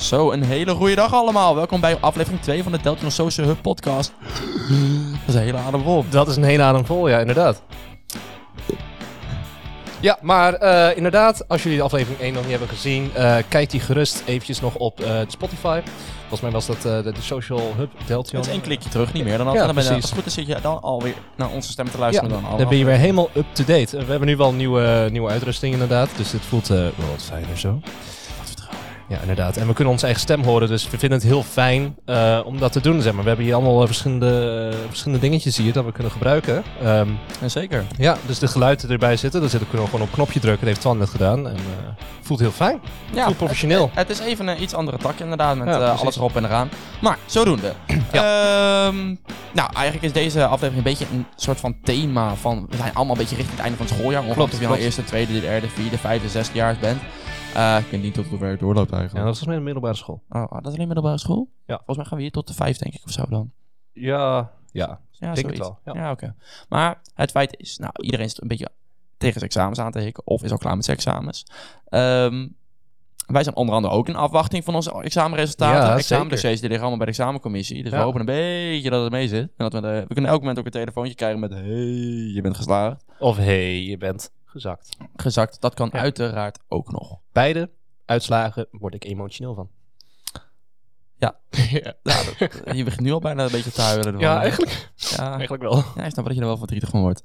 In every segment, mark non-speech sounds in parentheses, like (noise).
Zo, een hele goede dag allemaal. Welkom bij aflevering 2 van de Deltion Social Hub podcast. Dat is een hele adem vol. Dat is een hele adem vol, ja, inderdaad. Ja, maar eh, inderdaad, als jullie de aflevering 1 nog niet hebben gezien, eh, kijk die gerust eventjes nog op eh, Spotify. Volgens mij was dat de, de Social Hub Deltion. Het is één klikje terug, niet meer. Dan, Ja, dan ben je, precies. als het goed is zit je dan alweer naar onze stemmen te Ja, luisteren. dan dan, ben je weer helemaal up-to-date. We hebben nu wel nieuwe, nieuwe uitrusting inderdaad, dus dit voelt wel wat fijner zo. Ja, inderdaad. En we kunnen onze eigen stem horen, dus we vinden het heel fijn eh, om dat te doen. Zeg maar. We hebben hier allemaal eh, verschillende, eh, verschillende dingetjes hier dat we kunnen gebruiken. Ehm, Ja, zeker. Ja, dus de geluiden erbij zitten. Dan zitten kunnen we gewoon op een knopje drukken. Dat heeft Twan net gedaan. En voelt heel fijn. Ja, voelt professioneel. Het, het is even een iets andere tak inderdaad, met Ja, alles erop en eraan. Maar, zodoende. (clears throat) Ehm, nou, eigenlijk is deze aflevering een beetje een soort van thema van... We zijn allemaal een beetje richting het einde van het schooljaar. Of je nou eerste, tweede, derde, vierde, vijfde, zesde jaar bent. Eh, ik weet niet tot hoever het doorloopt Ja, eigenlijk. dat was met de middelbare school. Oh, dat is alleen middelbare school? Ja. Volgens mij gaan we hier tot de vijf, denk ik, of zo dan. Ja, ja. Ja, Denk het wel, ja. Ja, oké. Maar het feit is, nou, iedereen is een beetje tegen zijn examens aan te hikken. Of is al klaar met zijn examens. Ehm, wij zijn onder andere ook in afwachting van onze examenresultaten. Ja, Examendossiers die liggen allemaal bij de examencommissie. Dus we Ja. hopen een beetje dat het mee zit. En dat we, de- we kunnen elk moment ook een telefoontje krijgen met... Hey, je bent geslaagd. Of hey, je bent gezakt. Gezakt, dat kan Ja. uiteraard ook nog. Beide uitslagen word ik emotioneel van. Ja. (laughs) ja. Ja, dat- je begint nu al bijna een beetje te huilen. ervan. ja, eigenlijk, Ja. eigenlijk wel. Ja, ik snap wel dat je er wel verdrietig van wordt.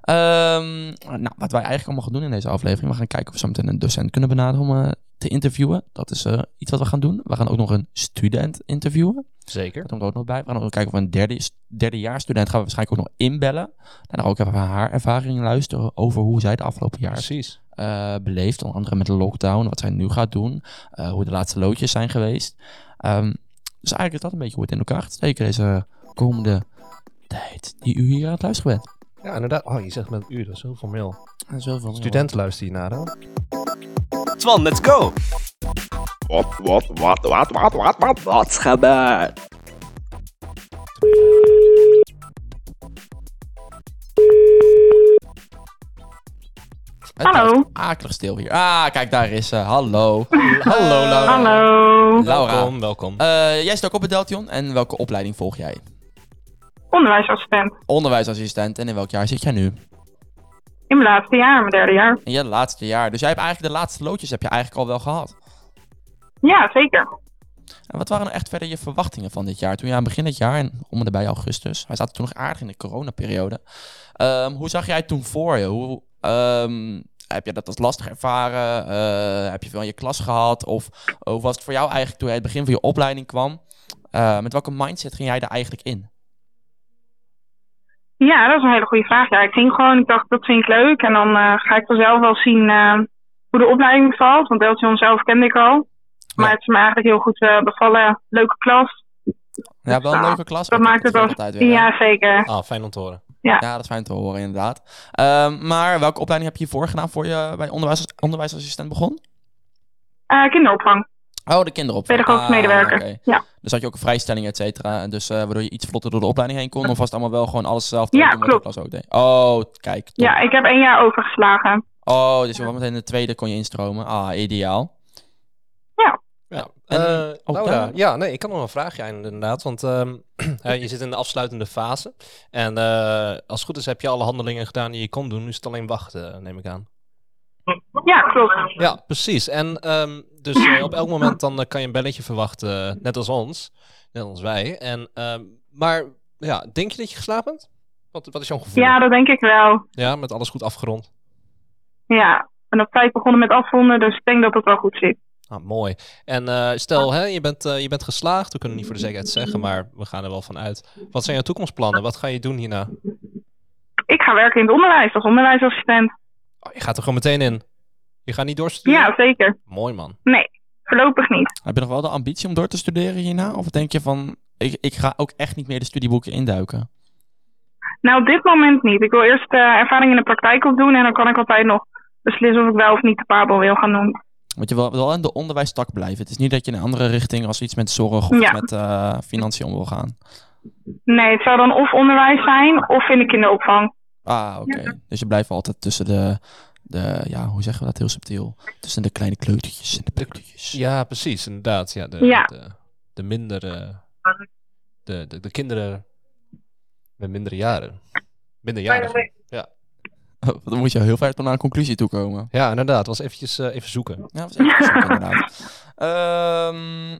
Ehm, nou, wat wij eigenlijk allemaal gaan doen in deze aflevering. We gaan kijken of we zo meteen een docent kunnen benaderen om eh, te interviewen. Dat is eh, iets wat we gaan doen. We gaan ook nog een student interviewen. Zeker. Dat komt er ook nog bij. We gaan ook kijken of een derde, derdejaarsstudent gaan we waarschijnlijk ook nog inbellen. En dan ook even haar ervaringen luisteren over hoe zij de afgelopen jaar Precies. eh, beleefd. Onder andere met de lockdown, wat zij nu gaat doen. eh, hoe de laatste loodjes zijn geweest. Ehm, dus eigenlijk is dat een beetje hoe het in elkaar gaat steken deze komende tijd die u hier aan het luisteren bent. Ja, inderdaad. Oh, je zegt met een uur, dat is heel formeel. En zoveel Studenten luisteren hiernaar dan. Twan, let's go! Wat, wat, wat, wat, wat, wat, wat, wat gebeurt? Hallo. Akelig stil hier. Ah, kijk, daar is ze. Hallo. Hallo Laura. Hallo. Laura. Welkom, welkom. Eh, jij zit ook op het Deltion. En welke opleiding volg jij? Onderwijsassistent. Onderwijsassistent. En in welk jaar zit jij nu? In mijn laatste jaar, mijn derde jaar. In je laatste jaar. Dus jij hebt eigenlijk de laatste loodjes heb je eigenlijk al wel gehad. Ja, zeker. En wat waren nou echt verder je verwachtingen van dit jaar? Toen je aan het begin dit jaar, en om en nabij augustus, wij zaten toen nog aardig in de coronaperiode. Ehm, hoe zag jij het toen voor je? Hoe, ehm, heb je dat als lastig ervaren? Eh, heb je veel in je klas gehad? Of hoe was het voor jou eigenlijk toen jij het begin van je opleiding kwam? Eh, met welke mindset ging jij daar eigenlijk in? Ja, dat is een hele goede vraag. Ja, ik ging gewoon, ik dacht, dat vind ik leuk. En dan eh, ga ik vanzelf wel zien eh, hoe de opleiding valt. Want Deltion zelf kende ik al. Maar Ja. het is me eigenlijk heel goed eh, bevallen. Leuke klas. Ja, wel een Nou, leuke klas. Dat maakt het wel... altijd weer, hè? Ja, zeker. Ah, fijn om te horen. Ja, dat is fijn te horen inderdaad. Ehm, maar welke opleiding heb je hiervoor gedaan voor je bij onderwijs, onderwijsassistent begon? Eh, kinderopvang. Oh, de kinderopvang. Pedagogisch Ah, medewerker. oké. Ja. Dus had je ook een vrijstelling, et cetera. en Dus eh, waardoor je iets vlotter door de opleiding heen kon? Of was het allemaal wel gewoon alles zelf Ja, klopt. klas ook deed? Oh, kijk. top. Ja, ik heb één jaar overgeslagen. Oh, dus je was meteen in de tweede kon je instromen. Ah, ideaal. Ja, En- eh, oh, Laura, daar- ja, nee, ik kan nog een vraagje aan inderdaad, want ehm, (clears throat) hè, je zit in de afsluitende fase. En eh, als het goed is heb je alle handelingen gedaan die je kon doen, nu is het alleen wachten, neem ik aan. Ja, klopt. Ja, precies. En ehm, dus eh, op elk moment dan eh, kan je een belletje verwachten, eh, net als ons, net als wij. En, ehm, maar ja, denk je dat je geslapen bent? Wat, wat is jouw gevoel? Ja, dat denk ik wel. Ja, met alles goed afgerond. Ja. Ben op tijd begonnen met afronden, dus ik denk dat het wel goed zit. Ah, mooi. En stel, hè, je, bent, je bent geslaagd. We kunnen niet voor de zekerheid zeggen, maar we gaan er wel van uit. Wat zijn jouw toekomstplannen? Wat ga je doen hierna? Ik ga werken in het onderwijs als onderwijsassistent. Oh, je gaat er gewoon meteen in. Je gaat niet doorstuderen? Ja, zeker. Mooi man. Nee, voorlopig niet. Heb je nog wel de ambitie om door te studeren hierna? Of denk je van, ik, ik ga ook echt niet meer de studieboeken induiken? Nou, op dit moment niet. Ik wil eerst eh, ervaring in de praktijk opdoen en dan kan ik altijd nog beslissen of ik wel of niet de PABO wil gaan doen. Want je wil wel in de onderwijstak blijven. Het is niet dat je in een andere richting als iets met zorg of Ja. met eh, financiën om wil gaan. Nee, het zou dan of onderwijs zijn of in de kinderopvang. Ah, oké. Dus je blijft altijd tussen de de, ja, hoe zeggen we dat heel subtiel? Tussen de kleine kleutertjes en de peutertjes. Ja, precies, inderdaad. Ja, de, Ja. de, de mindere... De, de, de kinderen met mindere jaren. Minderjarigen. Ja. (laughs) Dan moet je heel ver tot naar een conclusie toe komen. ja, inderdaad. Het was eventjes eh, even zoeken. Ja, dat was even zoeken, inderdaad. (laughs) Ehm,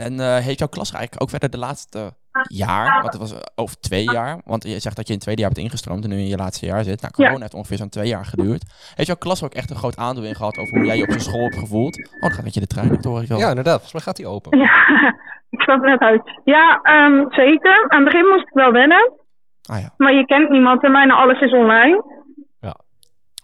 en eh, heeft jouw klas eigenlijk ook verder de laatste jaar, want het was eh, over twee jaar, want je zegt dat je in het tweede jaar bent ingestroomd en nu in je laatste jaar zit. Nou, corona heeft ongeveer zo'n twee jaar geduurd. Heeft jouw klas ook echt een groot aandeel in gehad over hoe jij je op je school hebt gevoeld? Oh, dan gaat met je de trein op, hoor ik. Ja, inderdaad. Volgens mij gaat die open. Ja, (laughs) ik stap net uit. Ja, ehm, zeker. Aan het begin moest ik wel wennen. Ah ja, Maar je kent niemand en bijna alles is online.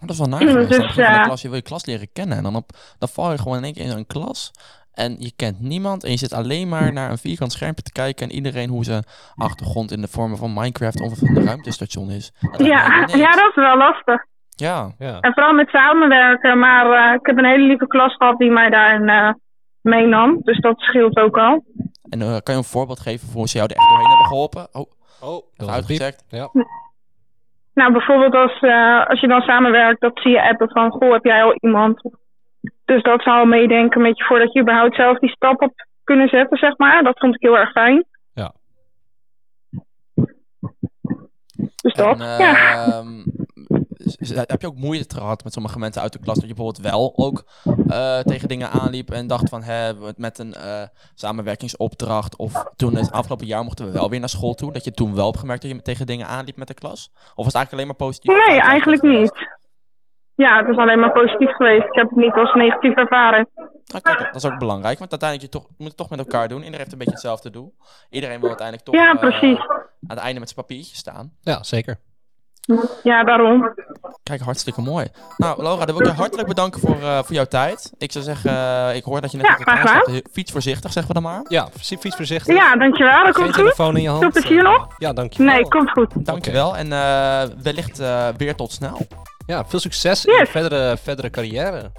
dat is wel naar. Dus, klas, je wil je klas leren kennen en dan, op, dan val je gewoon in één keer in een klas en je kent niemand en je zit alleen maar naar een vierkant schermpje te kijken en iedereen hoe zijn achtergrond in de vormen van Minecraft of een ruimtestation is. Ja, ja, dat is wel lastig. Ja, Ja. En vooral met samenwerken. Maar eh, ik heb een hele lieve klas gehad die mij daarin eh meenam. Dus dat scheelt ook al. en eh, kan je een voorbeeld geven voor hoe ze jou er echt doorheen hebben geholpen? Oh, Oh, dat uitgecheckt. Ja. Nou, bijvoorbeeld als, eh, als je dan samenwerkt, dat zie je appen van, goh, heb jij al iemand? Dus dat zou al meedenken met je voordat je überhaupt zelf die stap op kunnen zetten, zeg maar. Dat vond ik heel erg fijn. Ja. Dus dat, En, ja. ehm, heb je ook moeite gehad met sommige mensen uit de klas dat je bijvoorbeeld wel ook eh, tegen dingen aanliep en dacht van hè, met een eh, samenwerkingsopdracht of toen het afgelopen jaar mochten we wel weer naar school toe, dat je toen wel hebt gemerkt dat je tegen dingen aanliep met de klas? Of was het eigenlijk alleen maar positief? Nee, eigenlijk niet. Ja, het is alleen maar positief geweest. Ik heb het niet als negatief ervaren. Kijk, dat is ook belangrijk, want uiteindelijk je toch, je moet het toch met elkaar doen. Iedereen heeft een beetje hetzelfde doel. Iedereen wil uiteindelijk toch Ja, eh, precies. aan het einde met zijn papiertje staan. ja, zeker. Ja, daarom. Kijk, hartstikke mooi. Nou, Laura, dan wil ik je hartelijk bedanken voor, eh, voor jouw tijd. Ik zou zeggen, eh, ik hoor dat je net Ja, op de. Fiets voorzichtig, zeggen we dan maar. Ja, fiets fiets voorzichtig. Ja, dankjewel. Dat Geen komt goed. telefoon in je hand. Veel plezier nog? Ja, dankjewel. Nee, komt goed. Dankjewel en eh, wellicht eh, weer tot snel. Ja, veel succes in je Yes. verdere, verdere carrière.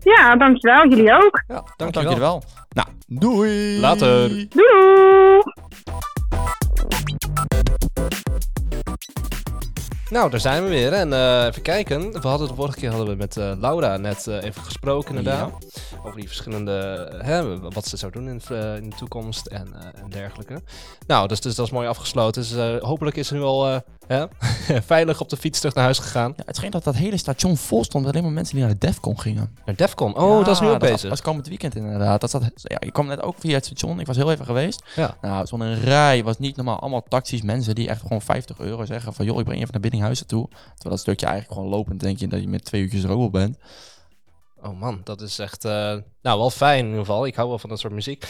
Ja, dankjewel. Jullie ook. Ja, Dank dankjewel. je wel. Nou, doei! Later. Doei! doei. Nou, daar zijn we weer. En eh, even kijken. We hadden de vorige keer hadden we met eh, Laura net eh, even gesproken inderdaad. Over die verschillende, hè, wat ze zou doen in, in de toekomst en, eh, en dergelijke. Nou, dus, dus dat is mooi afgesloten. Dus eh, hopelijk is ze nu al hè, (laughs) veilig op de fiets terug naar huis gegaan. Ja, het scheen dat dat hele station vol stond met alleen maar mensen die naar de Defcon gingen. Naar Defcon. Oh, dat is nu ook dat bezig. was komend weekend inderdaad. Dat zat, ja, ik kwam net ook via het station. Ik was heel even geweest. Ja. Nou, het stond een rij. was niet normaal. Allemaal taxis. Mensen die echt gewoon 50 euro zeggen van... joh, ik breng je even naar Biddinghuizen toe. Terwijl dat stukje eigenlijk gewoon lopend denk je dat je met twee uurtjes op bent. Oh man, dat is echt, eh, nou wel fijn in ieder geval. Ik hou wel van dat soort muziek.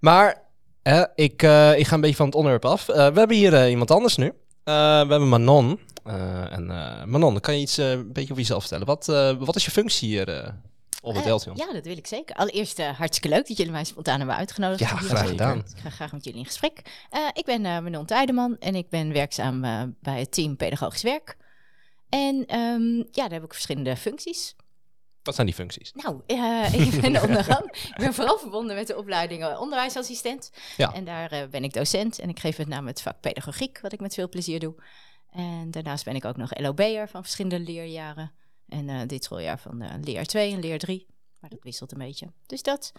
Maar ik, eh, ik ga een beetje van het onderwerp af. Eh, we hebben hier iemand anders nu. Eh, we hebben Manon. Eh, en eh, Manon, kan je iets een beetje over jezelf vertellen? Wat, wat is je functie hier op het Deltion? ja, dat wil ik zeker. Allereerst hartstikke leuk dat jullie mij spontaan hebben uitgenodigd. Ja, graag gedaan. Ik ga graag met jullie in gesprek. Ik ben Manon Tijdeman en ik ben werkzaam bij het team Pedagogisch Werk. En ehm, ja, daar heb ik verschillende functies. Wat zijn die functies? Nou, eh, ik ben onder ik ben vooral verbonden met de opleiding eh, onderwijsassistent. Ja. En daar eh, ben ik docent en ik geef met name het vak pedagogiek, wat ik met veel plezier doe. En daarnaast ben ik ook nog LOB'er van verschillende leerjaren. En dit schooljaar van leer 2 en leer 3. Maar dat wisselt een beetje. Dus dat.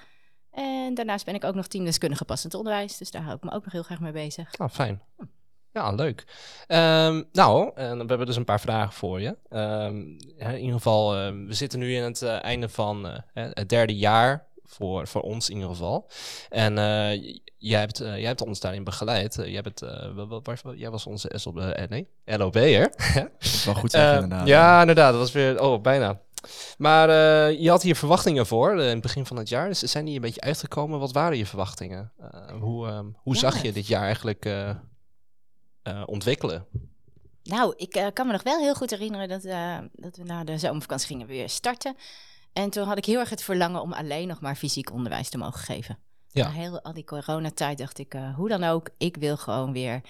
En daarnaast ben ik ook nog teamdeskundige passend onderwijs. Dus daar hou ik me ook nog heel graag mee bezig. Nou, fijn. Ja, leuk. Ehm, nou, en we hebben dus een paar vragen voor je. Ehm, in ieder geval, ehm, we zitten nu in het eh, einde van eh, het derde jaar. Voor, voor ons in ieder geval. En eh, jij, hebt, eh, jij hebt ons daarin begeleid. Eh, jij, bent, eh, jij was onze SLB, eh, nee, LOB'er. (laughs) Dat is wel goed zeggen Eh, inderdaad. Ja, inderdaad. Dat was weer, oh, bijna. Maar eh, je had hier verwachtingen voor eh, in het begin van het jaar. Dus zijn die een beetje uitgekomen? Wat waren je verwachtingen? Eh, hoe hoe Ja. zag je dit jaar eigenlijk eh, ontwikkelen? Nou, ik eh, kan me nog wel heel goed herinneren dat, eh, dat we na de zomervakantie gingen weer starten. En toen had ik heel erg het verlangen om alleen nog maar fysiek onderwijs te mogen geven. Ja. Na heel al die coronatijd dacht ik, hoe dan ook, ik wil gewoon weer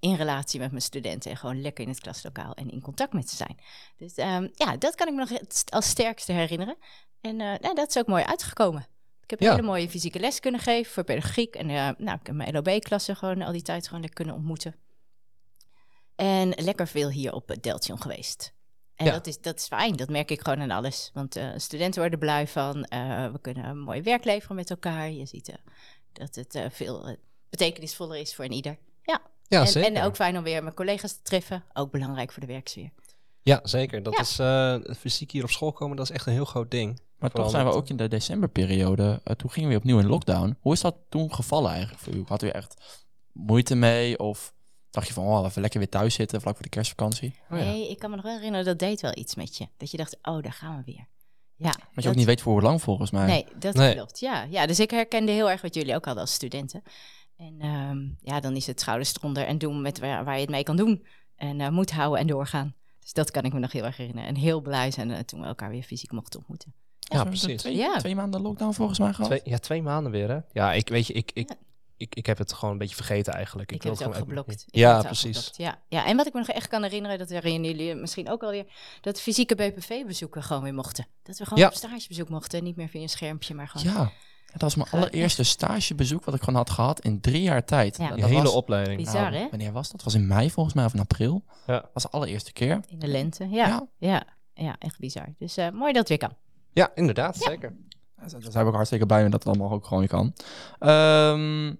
in relatie met mijn studenten en gewoon lekker in het klaslokaal en in contact met ze zijn. Dus ehm, ja, dat kan ik me nog als sterkste herinneren. En nou, dat is ook mooi uitgekomen. Ik heb Ja. hele mooie fysieke les kunnen geven voor pedagogiek. En nou, ik heb mijn LOB-klassen gewoon al die tijd gewoon lekker kunnen ontmoeten. En lekker veel hier op het Deltion geweest. En Ja. dat, is, dat is fijn, dat merk ik gewoon aan alles. Want eh, studenten worden blij van. eh, we kunnen een mooi werk leveren met elkaar. Je ziet eh, dat het eh, veel eh, betekenisvoller is voor een ieder. Ja, Ja, en, zeker. en ook fijn om weer mijn collega's te treffen. Ook belangrijk voor de werksfeer. Ja, zeker. Dat Ja. is eh, fysiek hier op school komen, dat is echt een heel groot ding. Maar Vooral toch zijn we ook in de decemberperiode. eh, toen gingen we opnieuw in lockdown. Hoe is dat toen gevallen eigenlijk voor u? Had u echt moeite mee? Of dacht je van, oh, even lekker weer thuis zitten vlak voor de kerstvakantie? Oh ja. Nee, ik kan me nog wel herinneren, dat deed wel iets met je. Dat je dacht, oh, daar gaan we weer. Ja, Want je dat- ook niet weet voor hoe lang volgens mij. Nee, dat Nee. klopt. Ja. ja, dus ik herkende heel erg wat jullie ook hadden als studenten. En ehm, ja, dan is het schouders eronder en doen met waar, waar je het mee kan doen. En eh moed houden en doorgaan. Dus dat kan ik me nog heel erg herinneren. En heel blij zijn eh, toen we elkaar weer fysiek mochten ontmoeten. Ja, precies. Twee, Ja. twee maanden lockdown volgens mij gehad. Twee, ja, twee maanden weer, hè? Ja, ik weet je, ik, ik, Ja. Ik, ik heb het gewoon een beetje vergeten eigenlijk. Ik, wil heb het ook gewoon even- geblokt. Ik Ja, precies. geblokt, Ja. ja, en wat ik me nog echt kan herinneren, dat herinneren jullie misschien ook alweer, dat fysieke BPV-bezoeken gewoon weer mochten. Dat we gewoon Ja. op stagebezoek mochten, niet meer via een schermpje, maar gewoon... Ja, dat was mijn allereerste stagebezoek wat ik gewoon had gehad in drie jaar tijd. Ja. Dat hele was- opleiding. Bizar, nou, hè? Wanneer was dat? Dat was in mei volgens mij of in april. Ja. Dat was de allereerste keer. In de lente, ja. Ja. Ja, ja, echt bizar. Dus eh, mooi dat het weer kan. Ja, inderdaad, zeker. Daar zijn- daar zijn we ook hartstikke blij mee dat het allemaal ook gewoon weer kan. Ehm,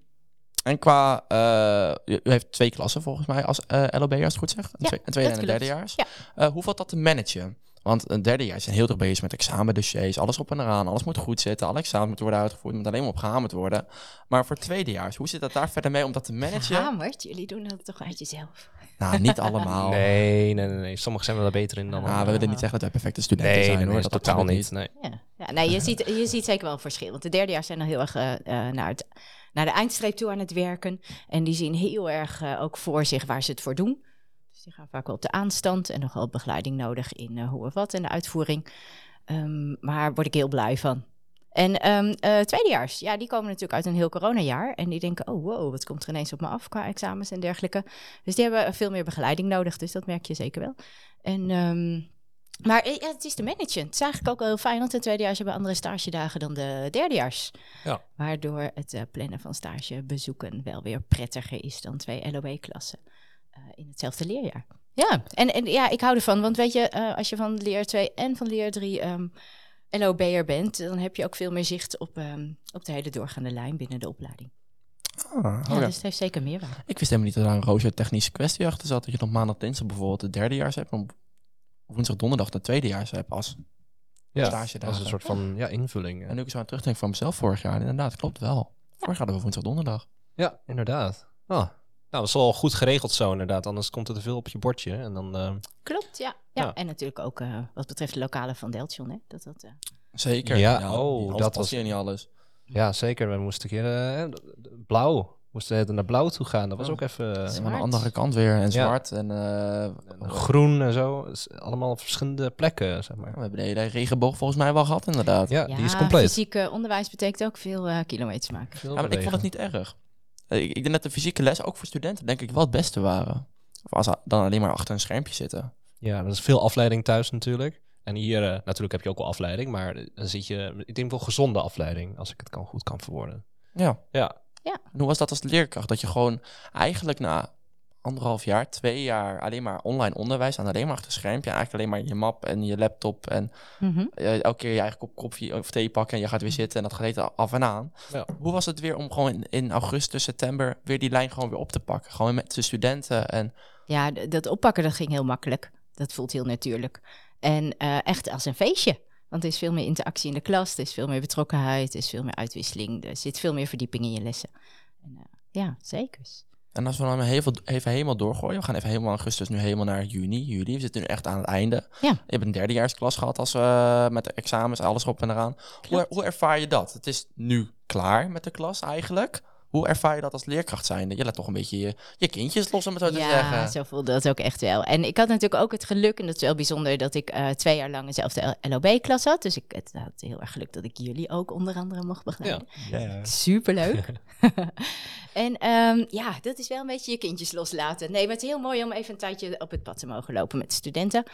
en qua, eh, u heeft twee klassen volgens mij als eh LOB, als ik het goed zeg. Een, Ja, twee- een tweede en dat een derdejaars. Ja. Eh, hoe valt dat te managen? Want een derdejaars zijn heel druk bezig met examendossiers, alles op en eraan, alles moet goed zitten, alle examens moeten worden uitgevoerd, moet alleen maar op gehamerd worden. Maar voor tweedejaars, hoe zit dat daar verder mee om dat te managen? Gehamerd, jullie doen dat toch uit jezelf. Nou, niet allemaal. (laughs) Nee, nee, nee, nee. Sommigen zijn wel beter in dan Nou, we willen niet zeggen dat wij perfecte studenten Nee, zijn nee, hoor. nee, Dat totaal niet. Nee. Ja, ja nee, je, ziet, je ziet zeker wel een verschil. Want de derdejaars zijn dan heel erg naar, het, naar de eindstreep toe aan het werken. En die zien heel erg eh, ook voor zich waar ze het voor doen. Dus die gaan vaak wel op de aanstand en nog wel begeleiding nodig in eh, hoe of wat en de uitvoering. Ehm, maar word ik heel blij van. En ehm eh, tweedejaars, ja, die komen natuurlijk uit een heel coronajaar. En die denken, oh wow, wat komt er ineens op me af qua examens en dergelijke. Dus die hebben veel meer begeleiding nodig, dus dat merk je zeker wel. En, ehm, maar ja, het is te managen. Het is eigenlijk ook wel heel fijn, want de tweedejaars hebben andere stagedagen dan de derdejaars. Ja. Waardoor het eh, plannen van stagebezoeken wel weer prettiger is dan twee LOB-klassen eh, in hetzelfde leerjaar. Ja, en, en ja, ik hou ervan, want weet je, eh, als je van leer 2 en van leer 3 ehm LOB'er bent, dan heb je ook veel meer zicht op, ehm, op de hele doorgaande lijn binnen de opleiding. Ah, Ja, oh ja. Dus het heeft zeker meerwaarde. Ik wist helemaal niet dat daar een roze technische kwestie achter zat. Dat je op maandag, dinsdag bijvoorbeeld de derdejaars hebt. Woensdag, donderdag de tweedejaars hebt als Ja, Stage dat is een soort van ja, invulling. En nu ik zo aan terugdenk van mezelf vorig jaar, inderdaad, klopt wel. Vorig jaar hadden we woensdag, donderdag. Ja, inderdaad. Ah. Nou, dat is wel goed geregeld zo inderdaad. Anders komt er te veel op je bordje. En dan, eh, Klopt, ja. ja. Ja. En natuurlijk ook eh, wat betreft de lokale van Deltion, hè. Dat, dat, eh, Zeker. Ja, oh, alles dat was- hier niet alles. ja, zeker. We moesten een keer eh, blauw. We moesten naar blauw toe gaan. Dat was Ja. ook even eh, aan de andere kant weer. En Ja. zwart. En eh, en groen en zo. Allemaal op verschillende plekken, zeg maar. we hebben de hele regenboog volgens mij wel gehad, inderdaad. Ja, ja, die is compleet. fysiek eh, onderwijs betekent ook veel eh, kilometers maken. Veel Ja, maar ik vond het niet erg. Ik, ik denk dat de fysieke les ook voor studenten denk ik wel het beste waren. Of als ze dan alleen maar achter een schermpje zitten. Ja, dat is veel afleiding thuis natuurlijk. En hier, eh, natuurlijk heb je ook wel afleiding, maar dan zit je, ik denk wel gezonde afleiding, als ik het kan, goed kan verwoorden. Ja. Ja, En hoe was dat als leerkracht? Dat je gewoon eigenlijk na anderhalf jaar, twee jaar alleen maar online onderwijs aan alleen maar achter schermpje. Eigenlijk alleen maar je map en je laptop en Mhm. eh, elke keer je eigen kop koffie of thee pakken en je gaat weer zitten en dat gaat af en aan. Ja. Hoe was het weer om gewoon in, in augustus, september weer die lijn gewoon weer op te pakken? Gewoon met de studenten en Ja, dat oppakken dat ging heel makkelijk. Dat voelt heel natuurlijk. En eh, echt als een feestje. Want er is veel meer interactie in de klas, er is veel meer betrokkenheid, er is veel meer uitwisseling, er zit veel meer verdieping in je lessen. En, eh, ja, zeker. En als we dan even, even helemaal doorgooien, we gaan even helemaal augustus nu helemaal naar juni, juli. We zitten nu echt aan het einde. Ja. Je hebt een derdejaarsklas gehad als, eh, met de examens, alles erop en eraan. Hoe, hoe ervaar je dat? Het is nu klaar met de klas eigenlijk. Hoe ervaar je dat als leerkracht zijnde? Je laat toch een beetje je, je kindjes los, om het zo te Ja, zeggen. zo voelde dat ook echt wel. En ik had natuurlijk ook het geluk, en dat is wel bijzonder, dat ik eh, twee jaar lang dezelfde LOB-klas had. Dus ik het had heel erg geluk dat ik jullie ook onder andere mocht begeleiden. (laughs) Superleuk. (laughs) en ehm, ja, dat is wel een beetje je kindjes loslaten. Nee, maar het is heel mooi om even een tijdje op het pad te mogen lopen met de studenten.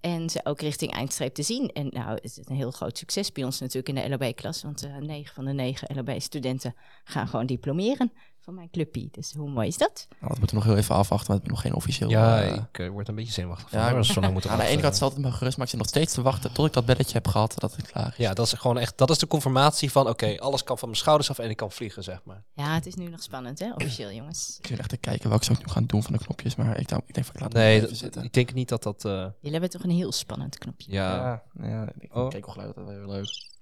En ze ook richting eindstreep te zien. En nou, het is een heel groot succes bij ons natuurlijk in de LOB-klas. Want eh negen van de negen LOB-studenten gaan gewoon diplomeren van mijn clubpie. Dus hoe mooi is dat? Nou, dat moeten we nog heel even afwachten, want we hebben nog geen officieel... Ja, eh, ik eh, word een beetje zenuwachtig van. Ja, we zo lang moeten (laughs) aan de ene kant stelt het me gerust, maar ik zit nog steeds te wachten tot ik dat belletje heb gehad, dat het klaar is. Ja, dat is gewoon echt, dat is de confirmatie van, oké, alles kan van mijn schouders af en ik kan vliegen, zeg maar. Ja, het is nu nog spannend, hè? Officieel, jongens. Ik zit echt te kijken welke zou ik nu gaan doen van de knopjes, maar ik, denk- ik denk van ik laat het Nee, even zitten. ik denk niet dat dat, eh, Jullie hebben toch een heel spannend knopje. ja. Ja, ja ik Oh. kijk hoe geluid dat wel heel leuk.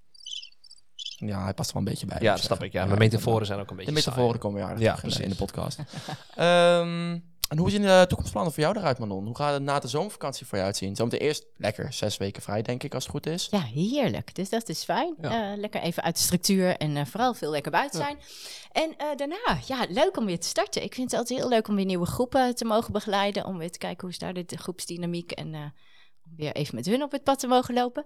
Ja, hij past er wel een beetje bij. Ja, dat ik snap ik. Ja, metaforen zijn ook een beetje De metaforen saai. komen aardig Ja, terug in de- in de precies. podcast. (laughs) Ehm, en hoe zien de toekomstplannen voor jou eruit, Manon? Hoe gaat het na de zomervakantie voor jou uitzien? Zometeen eerst lekker zes weken vrij, denk ik, als het goed is. Ja, heerlijk. Dus dat is fijn. Ja. Eh, lekker even uit de structuur en eh, vooral veel lekker buiten zijn. En eh, daarna, ja, leuk om weer te starten. Ik vind het altijd heel leuk om weer nieuwe groepen te mogen begeleiden. Om weer te kijken hoe is daar de groepsdynamiek en eh, om weer even met hun op het pad te mogen lopen.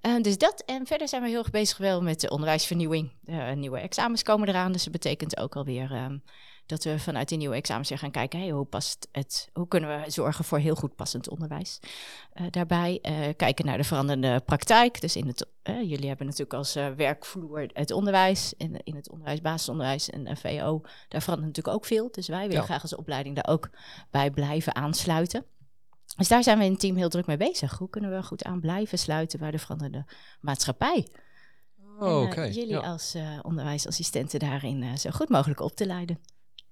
Eh, dus dat. En verder zijn we heel erg bezig wel met de onderwijsvernieuwing. De nieuwe examens komen eraan. Dus dat betekent ook alweer ehm, dat we vanuit die nieuwe examens weer gaan kijken. Hey, hoe, past het, hoe kunnen we zorgen voor heel goed passend onderwijs? Eh, daarbij eh, kijken naar de veranderende praktijk. Dus in het, jullie hebben natuurlijk als werkvloer het onderwijs. In, in het onderwijs, basisonderwijs en VO. Daar verandert natuurlijk ook veel. Dus wij willen Ja. graag als opleiding daar ook bij blijven aansluiten. Dus daar zijn we in het team heel druk mee bezig. Hoe kunnen we goed aan blijven sluiten bij de veranderende maatschappij? Oh, En, eh, oké. jullie Ja. als eh, onderwijsassistenten daarin eh, zo goed mogelijk op te leiden.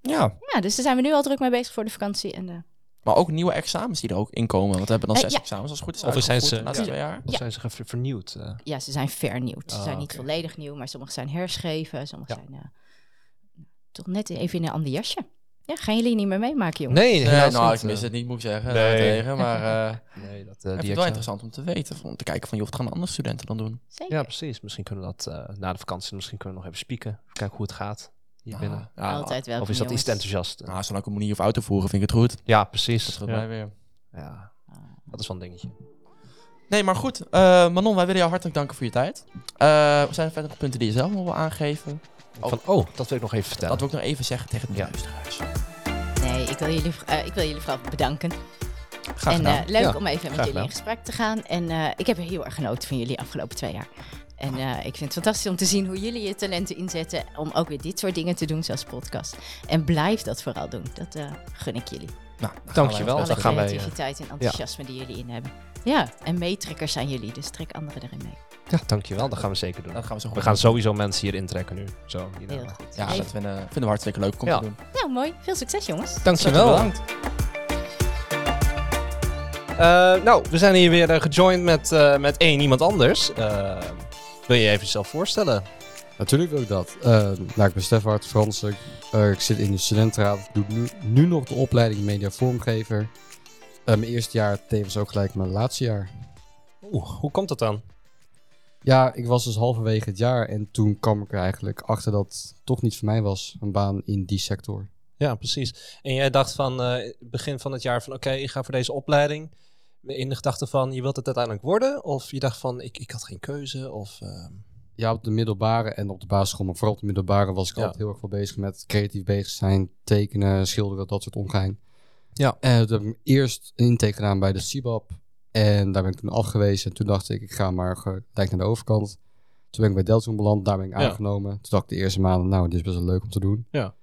Ja, Ja, dus daar zijn we nu al druk mee bezig voor de vakantie. En, maar ook nieuwe examens die er ook in komen. Want we hebben dan zes ja. examens als het goed is Of zijn ze- ja. twee jaar. Of zijn ze vernieuwd? eh? ja, ze zijn vernieuwd. Ze Ah, zijn niet volledig nieuw, maar sommige zijn herschreven. Sommige Ja. zijn toch net even in een ander jasje. Ja, gaan jullie niet meer meemaken, jongens? Nee, Nee, nou, niet, ik mis eh. het niet, moet ik zeggen. Nee. Tegen, maar eh ik (laughs) Nee, dat, eh, vind die het wel interessant om te weten. Om te kijken van, joh, wat gaan andere studenten dan doen? Zeker. Ja, precies. Misschien kunnen we dat eh, na de vakantie, misschien kunnen we nog even spieken. Kijken hoe het gaat hier Ah, binnen. ja, Altijd wel. Of is dat iets te enthousiast? Nou, zolang ik niet hoef uit te voeren, vind ik het goed. Ja, Dat precies. scheelt Ja. mij weer. Ja, dat is wel een dingetje. Nee, maar goed. eh, Manon, wij willen jou hartelijk danken voor je tijd. Eh zijn er verder nog punten die je zelf nog wil aangeven? Oh. Van, oh, dat wil ik nog even vertellen. Dat wil ik nog even zeggen tegen de Ja. luisteraars. Nee, ik wil jullie, eh, ik wil jullie vooral bedanken. Graag en gedaan. eh, leuk Ja, om even met jullie gedaan. in gesprek te gaan. En eh, ik heb heel erg genoten van jullie afgelopen twee jaar. En eh, ik vind het fantastisch om te zien hoe jullie je talenten inzetten. Om ook weer dit soort dingen te doen, zoals podcast. En blijf dat vooral doen. Dat eh, gun ik jullie. nou, dan gaan Dankjewel. Alle dan gaan wij, creativiteit en enthousiasme die jullie in hebben. Ja, en meetrekkers zijn jullie. Dus trek anderen erin mee. Ja, dankjewel. Dat gaan we zeker doen. Dat gaan we zo goed We gaan sowieso mensen hier intrekken nu. Zo, Heel goed. Ja, dat vinden, vinden we hartstikke leuk om Ja. te doen. Nou, mooi. Veel succes, jongens. Dankjewel. Bedankt. Eh, nou, we zijn hier weer eh, gejoind met, eh, met één iemand anders. Eh, wil je je even jezelf voorstellen? Natuurlijk wil ik dat. Nou, ik ben Stefan Fransen. Eh, ik zit in de studentenraad. Ik doe nu, nu nog de opleiding media vormgever. Mijn eerste jaar, tevens ook gelijk mijn laatste jaar. Oeh, hoe komt dat dan? Ja, ik was dus halverwege het jaar en toen kwam ik er eigenlijk achter dat het toch niet voor mij was, een baan in die sector. Ja, precies. En jij dacht van eh, begin van het jaar van oké, ik ga voor deze opleiding. In de gedachte van je wilt het uiteindelijk worden? Of je dacht van ik, ik had geen keuze? Of, ehm, Ja, op de middelbare en op de basisschool, maar vooral op de middelbare was ik Ja. altijd heel erg veel bezig met creatief bezig zijn, tekenen, schilderen, dat soort omgein. Ja. En toen heb ik eerst een intake gedaan bij de CIBAP en daar ben ik toen afgewezen. En toen dacht ik, ik ga maar gelijk naar de overkant. Toen ben ik bij Deltoon beland, daar ben ik Ja. aangenomen. Toen dacht ik de eerste maanden, nou, dit is best wel leuk om te doen. Ja.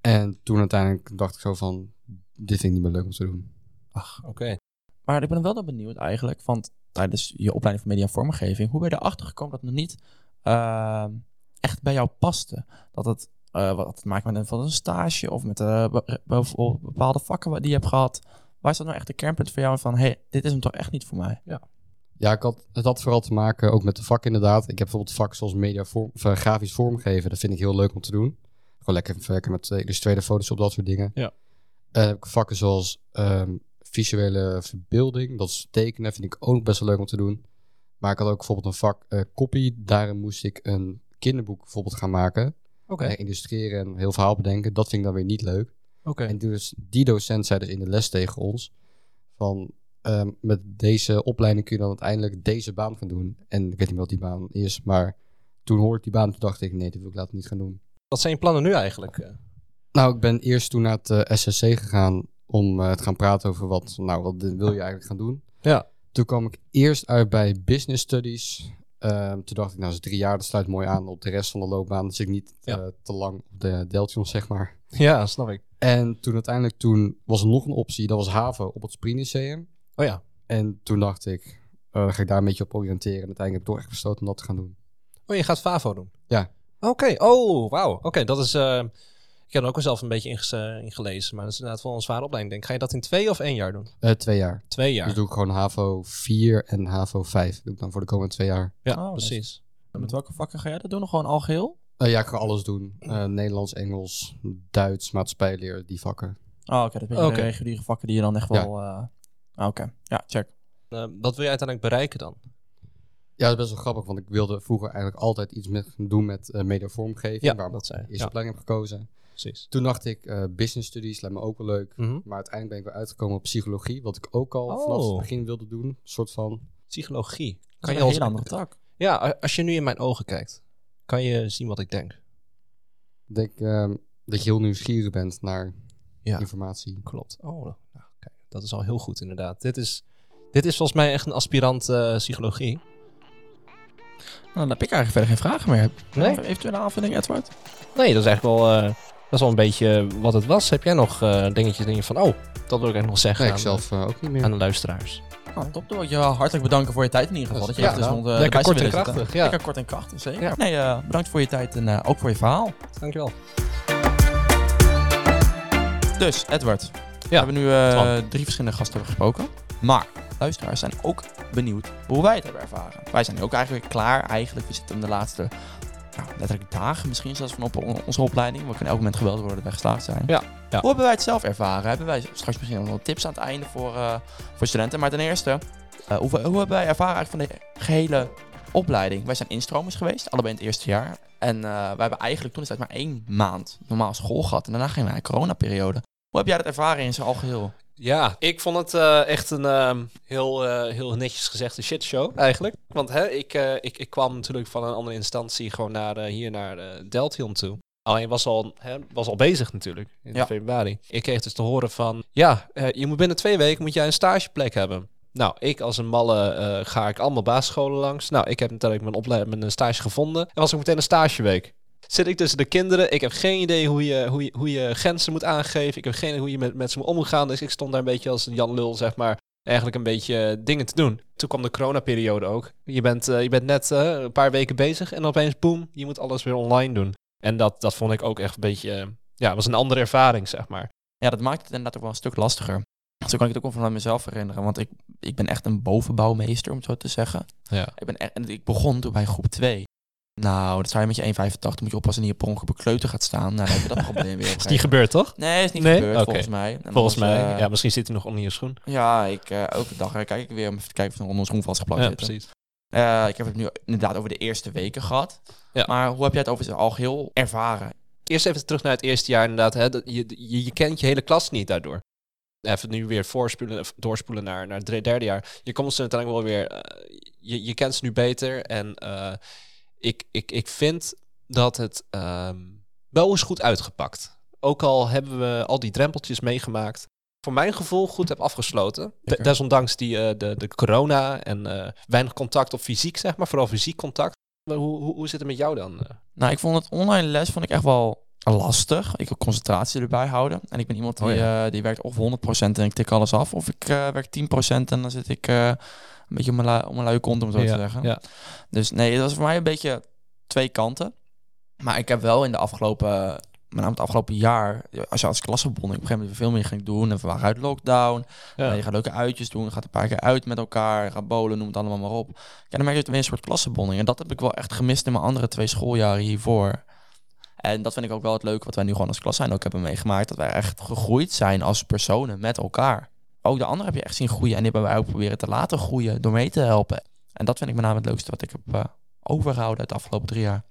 En toen uiteindelijk dacht ik zo van, dit vind ik niet meer leuk om te doen. ach, oké. Maar ik ben wel benieuwd eigenlijk, want tijdens je opleiding van media en vormgeving, hoe ben je erachter gekomen dat het nog niet ehm, echt bij jou paste? Dat het eh, wat te maken met een, van een stage of met eh, bijvoorbeeld bepaalde vakken die je hebt gehad. Waar is dat nou echt de kernpunt voor jou van, hé, hey, dit is hem toch echt niet voor mij? Ja, ik had, het had vooral te maken ook met de vak inderdaad. Ik heb bijvoorbeeld vakken zoals media vorm, of, eh, grafisch vormgeven. Dat vind ik heel leuk om te doen. Gewoon lekker werken met uh, illustrator foto's op dat soort dingen. Ja. Eh, heb ik vakken zoals ehm, visuele verbeelding. Dat is tekenen. Vind ik ook nog best wel leuk om te doen. Maar ik had ook bijvoorbeeld een vak eh copy. Daarin moest ik een kinderboek bijvoorbeeld gaan maken. Oké. Eh, illustreren en een heel verhaal bedenken. Dat vind ik dan weer niet leuk. Oké. En dus die docent zei dus in de les tegen ons van ehm, met deze opleiding kun je dan uiteindelijk deze baan gaan doen. En ik weet niet wat die baan is, maar toen hoorde ik die baan, toen dacht ik nee, dit wil ik later niet gaan doen. Wat zijn je plannen nu eigenlijk? eh? Nou, ik ben eerst toen naar het eh, SSC gegaan om eh, te gaan praten over wat, nou, wat wil je eigenlijk gaan doen. Ja. Toen kwam ik eerst uit bij Business Studies. Ehm, toen dacht ik, nou, is drie jaar, dat sluit mooi aan op de rest van de loopbaan. Dus ik niet Ja. eh, te lang op de deltions, zeg maar. (laughs) Ja, snap ik. En toen uiteindelijk, toen was er nog een optie. Dat was haven op het Springlyceum. Oh ja. En toen dacht ik, dan ga ik daar een beetje op oriënteren. En uiteindelijk heb ik toch echt besloten om dat te gaan doen. Oh, je gaat FAVO doen? Ja. Oké, oh, wauw. Oké, dat is... eh, ik heb er ook wel zelf een beetje in, gelezen, maar dat is inderdaad wel een zware opleiding. Denk. Ga je dat in twee of één jaar doen? Eh, twee jaar. Twee jaar. Dus doe ik gewoon HAVO 4 en HAVO 5. Doe ik dan voor de komende twee jaar. ja, Oh, precies. Met welke vakken ga jij dat doen? Nog gewoon algeheel? Eh, ja, ik ga alles doen. Eh, Nederlands, Engels, Duits, maatschappijleer, die vakken. Oh, oké. dat ben je Oké. de reguliere vakken die je dan echt Ja. wel... eh, ah, oké. Ja, check. Eh, wat wil je uiteindelijk bereiken dan? Ja, dat is best wel grappig, want ik wilde vroeger eigenlijk altijd iets met, doen met eh media vormvormgeving. Ja, waarom dat zei je. ik eerste Ja. opleiding heb gekozen. Precies. Toen dacht ik, eh, business studies lijkt me ook wel leuk. Mhm. Maar uiteindelijk ben ik weer uitgekomen op psychologie, wat ik ook al Oh. vanaf het begin wilde doen. Een soort van... Psychologie. Kan je je een andere tak. Ja, als je nu in mijn ogen kijkt, kan je zien wat ik denk. Ik denk ehm, dat je heel nieuwsgierig bent naar Ja. informatie. Klopt. Oh, nou, kijk, dat is al heel goed inderdaad. Dit is, dit is volgens mij echt een aspirant eh, psychologie. Nou, dan heb ik eigenlijk verder geen vragen meer. Nee? Even Eventuele aanvulling, Edward? Nee, dat is eigenlijk wel, eh, is wel een beetje wat het was. Heb jij nog eh, dingetjes van, oh, dat wil ik eigenlijk nog zeggen Nee, ik aan, zelf eh, ook niet meer. aan de luisteraars. Nou, top. Dan wil ik je hartelijk bedanken voor je tijd in ieder geval. Dat je Ja, even tussen nou, ons, eh, lekker kort en zitten. krachtig, ja. Lekker kort en krachtig, zeker. Ja. Nee, eh, bedankt voor je tijd en eh, ook voor je verhaal. Dankjewel. Dus, Edward. We hebben nu eh, drie verschillende gasten hebben gesproken. Maar luisteraars zijn ook benieuwd hoe wij het hebben ervaren. Wij zijn nu ook eigenlijk klaar. Eigenlijk, we zitten in de laatste nou, letterlijk dagen misschien zelfs van op on- onze opleiding. We kunnen elk moment gebeld worden wij geslaagd zijn. Ja, ja. Hoe hebben wij het zelf ervaren? Hebben wij straks misschien nog wel tips aan het einde voor, eh, voor studenten? Maar ten eerste, eh, hoe, hoe hebben wij ervaren eigenlijk van de gehele opleiding? Wij zijn instromers geweest, allebei in het eerste jaar. En eh wij hebben eigenlijk toen tijd maar één maand normaal school gehad. En daarna gingen wij een coronaperiode. Hoe heb jij dat ervaren in zijn algeheel? Ja, ik vond het eh, echt een ehm, heel, eh, heel netjes gezegd een shitshow eigenlijk. Want hè, ik, eh, ik, ik kwam natuurlijk van een andere instantie gewoon naar, hier naar Deltion toe. Alleen was al, hè, was al bezig natuurlijk in Ja. februari. Ik kreeg dus te horen van, ja, je moet binnen twee weken moet jij een stageplek hebben. Nou, ik als een malle ga ik allemaal basisscholen langs. Nou, ik heb natuurlijk mijn, opleiding, mijn stage gevonden. En was ook meteen een stageweek. Zit ik tussen de kinderen. Ik heb geen idee hoe je, hoe je, hoe je grenzen moet aangeven. Ik heb geen idee hoe je met, met ze moet omgaan. Dus ik stond daar een beetje als een Jan Lul, zeg maar. Eigenlijk een beetje eh, dingen te doen. Toen kwam de coronaperiode ook. Je bent, eh, je bent net eh, een paar weken bezig en opeens boem, je moet alles weer online doen. En dat, dat vond ik ook echt een beetje, eh, ja, was een andere ervaring, zeg maar. Ja, dat maakt het inderdaad ook wel een stuk lastiger. Zo kan ik het ook van mezelf herinneren. Want ik, ik ben echt een bovenbouwmeester, om het zo te zeggen. Ja. Ik, ben echt, en ik begon toen bij groep 2. Nou, dat zou je met je 1,85 moet je oppassen dat je per ongeluk op kleuter gaat staan. Nou, dan heb je dat (laughs) probleem weer. Is die gebeurd, toch? Nee, is niet Nee? gebeurd volgens mij. En Volgens was, mij. eh, ja, misschien zit hij nog onder je schoen. Ja, ik, eh, elke dag eh, kijk ik weer om even te kijken of er onder mijn schoen vastgeplakt Ja, zit. precies. Ik heb het nu inderdaad over de eerste weken gehad. Ja. Maar hoe heb jij het over het algeheel ervaren? Eerst even terug naar het eerste jaar inderdaad. Hè, dat je, je, je kent je hele klas niet daardoor. Even nu weer voorspoelen, doorspoelen naar, naar het derde jaar. Je komt ze uiteindelijk wel weer... je, je kent ze nu beter. En ik, ik, ik vind dat het ehm, wel is goed uitgepakt. Ook al hebben we al die drempeltjes meegemaakt. Voor mijn gevoel goed heb afgesloten. De- desondanks die, eh, de, de corona en eh, weinig contact op fysiek, zeg maar. Vooral fysiek contact. Maar hoe, hoe, hoe zit het met jou dan? eh? Nou, ik vond het online les vond ik echt wel lastig. Ik wil concentratie erbij houden. En ik ben iemand die, Oh eh, die werkt of 100% en ik tik alles af. Of ik werk 10% en dan zit ik een beetje mijn, lui, op mijn luie kont, om het zo te zeggen. ja. Dus nee, het was voor mij een beetje twee kanten. Maar ik heb wel in de afgelopen, met name het afgelopen jaar, als je als klassenbonding op een gegeven moment veel meer ging doen. En we waren uit lockdown. Ja. Je gaat leuke uitjes doen, je gaat een paar keer uit met elkaar, je gaat bowlen, noem het allemaal maar op. Ja, dan merk je het weer een soort klassenbonding. En dat heb ik wel echt gemist in mijn andere twee schooljaren hiervoor. En dat vind ik ook wel het leuke wat wij nu gewoon als klas zijn ook hebben meegemaakt. Dat wij echt gegroeid zijn als personen met elkaar. Ook de anderen heb je echt zien groeien. En die hebben wij ook proberen te laten groeien door mee te helpen. En dat vind ik met name het leukste wat ik heb eh, overgehouden uit de afgelopen drie jaar.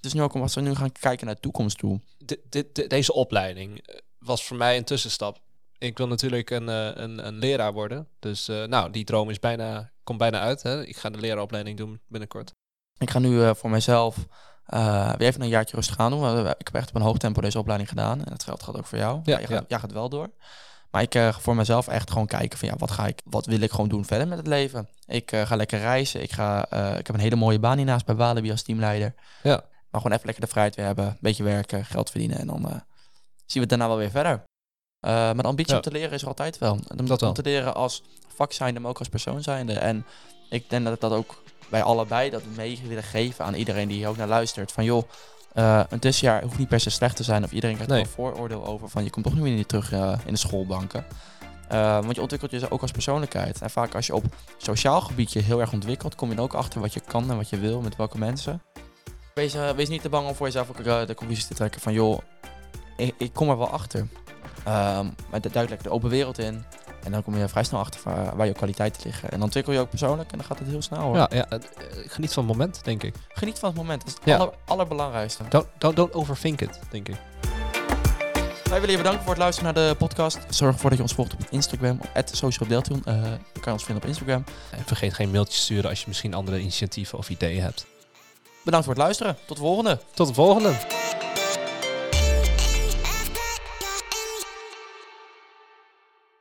Dus nu ook als we nu gaan kijken naar de toekomst toe. Deze opleiding eh, was voor mij een tussenstap. Ik wil natuurlijk een, eh, een, een leraar worden. Dus nou, die droom is bijna, komt bijna uit. Hè? Ik ga de leraaropleiding doen binnenkort. Ik ga nu voor mezelf eh, weer even een jaartje rustig aan doen. want, Ik heb echt op een hoog tempo deze opleiding gedaan. En dat geldt gaat ook voor jou. Ja, jij, ja. Gaat, jij gaat wel door. Maar ik ga voor mezelf echt gewoon kijken van ja, wat ga ik, wat wil ik gewoon doen verder met het leven. Ik ga lekker reizen. Ik, ga, ik heb een hele mooie baan hiernaast bij Walibi als teamleider. Ja. Maar gewoon even lekker de vrijheid weer hebben. Een beetje werken, geld verdienen en dan zien we het daarna wel weer verder. Uh, maar de ambitie Ja. om te leren is er altijd wel. Om, Dat wel. te leren als vak zijnde, maar ook als persoon zijnde. En ik denk dat ik dat ook bij allebei dat mee willen geven aan iedereen die hier ook naar luistert. Van joh, eh, een tussenjaar hoeft niet per se slecht te zijn. Of iedereen krijgt er wel vooroordeel over van je komt toch niet terug eh, in de schoolbanken. Eh, want je ontwikkelt je ook als persoonlijkheid. En vaak als je op sociaal gebied je heel erg ontwikkelt, kom je er ook achter wat je kan en wat je wil met welke mensen. Wees, wees niet te bang om voor jezelf ook de conclusies te trekken van joh, ik, ik kom er wel achter. Ehm, maar duik lekker de open wereld in. En dan kom je vrij snel achter waar, waar je kwaliteiten liggen. En dan ontwikkel je ook persoonlijk en dan gaat het heel snel hoor. Ja, ja het- eh, geniet van het moment, denk ik. Geniet van het moment. Dat is het Ja. aller, allerbelangrijkste. Don't, don't, don't overthink it, denk ik. Wij willen je bedanken voor het luisteren naar de podcast. Zorg ervoor dat je ons volgt op Instagram, op socialdeltoon. Eh je kan ons vinden op Instagram. En vergeet geen mailtje te sturen als je misschien andere initiatieven of ideeën hebt. Bedankt voor het luisteren. Tot de volgende. Tot de volgende!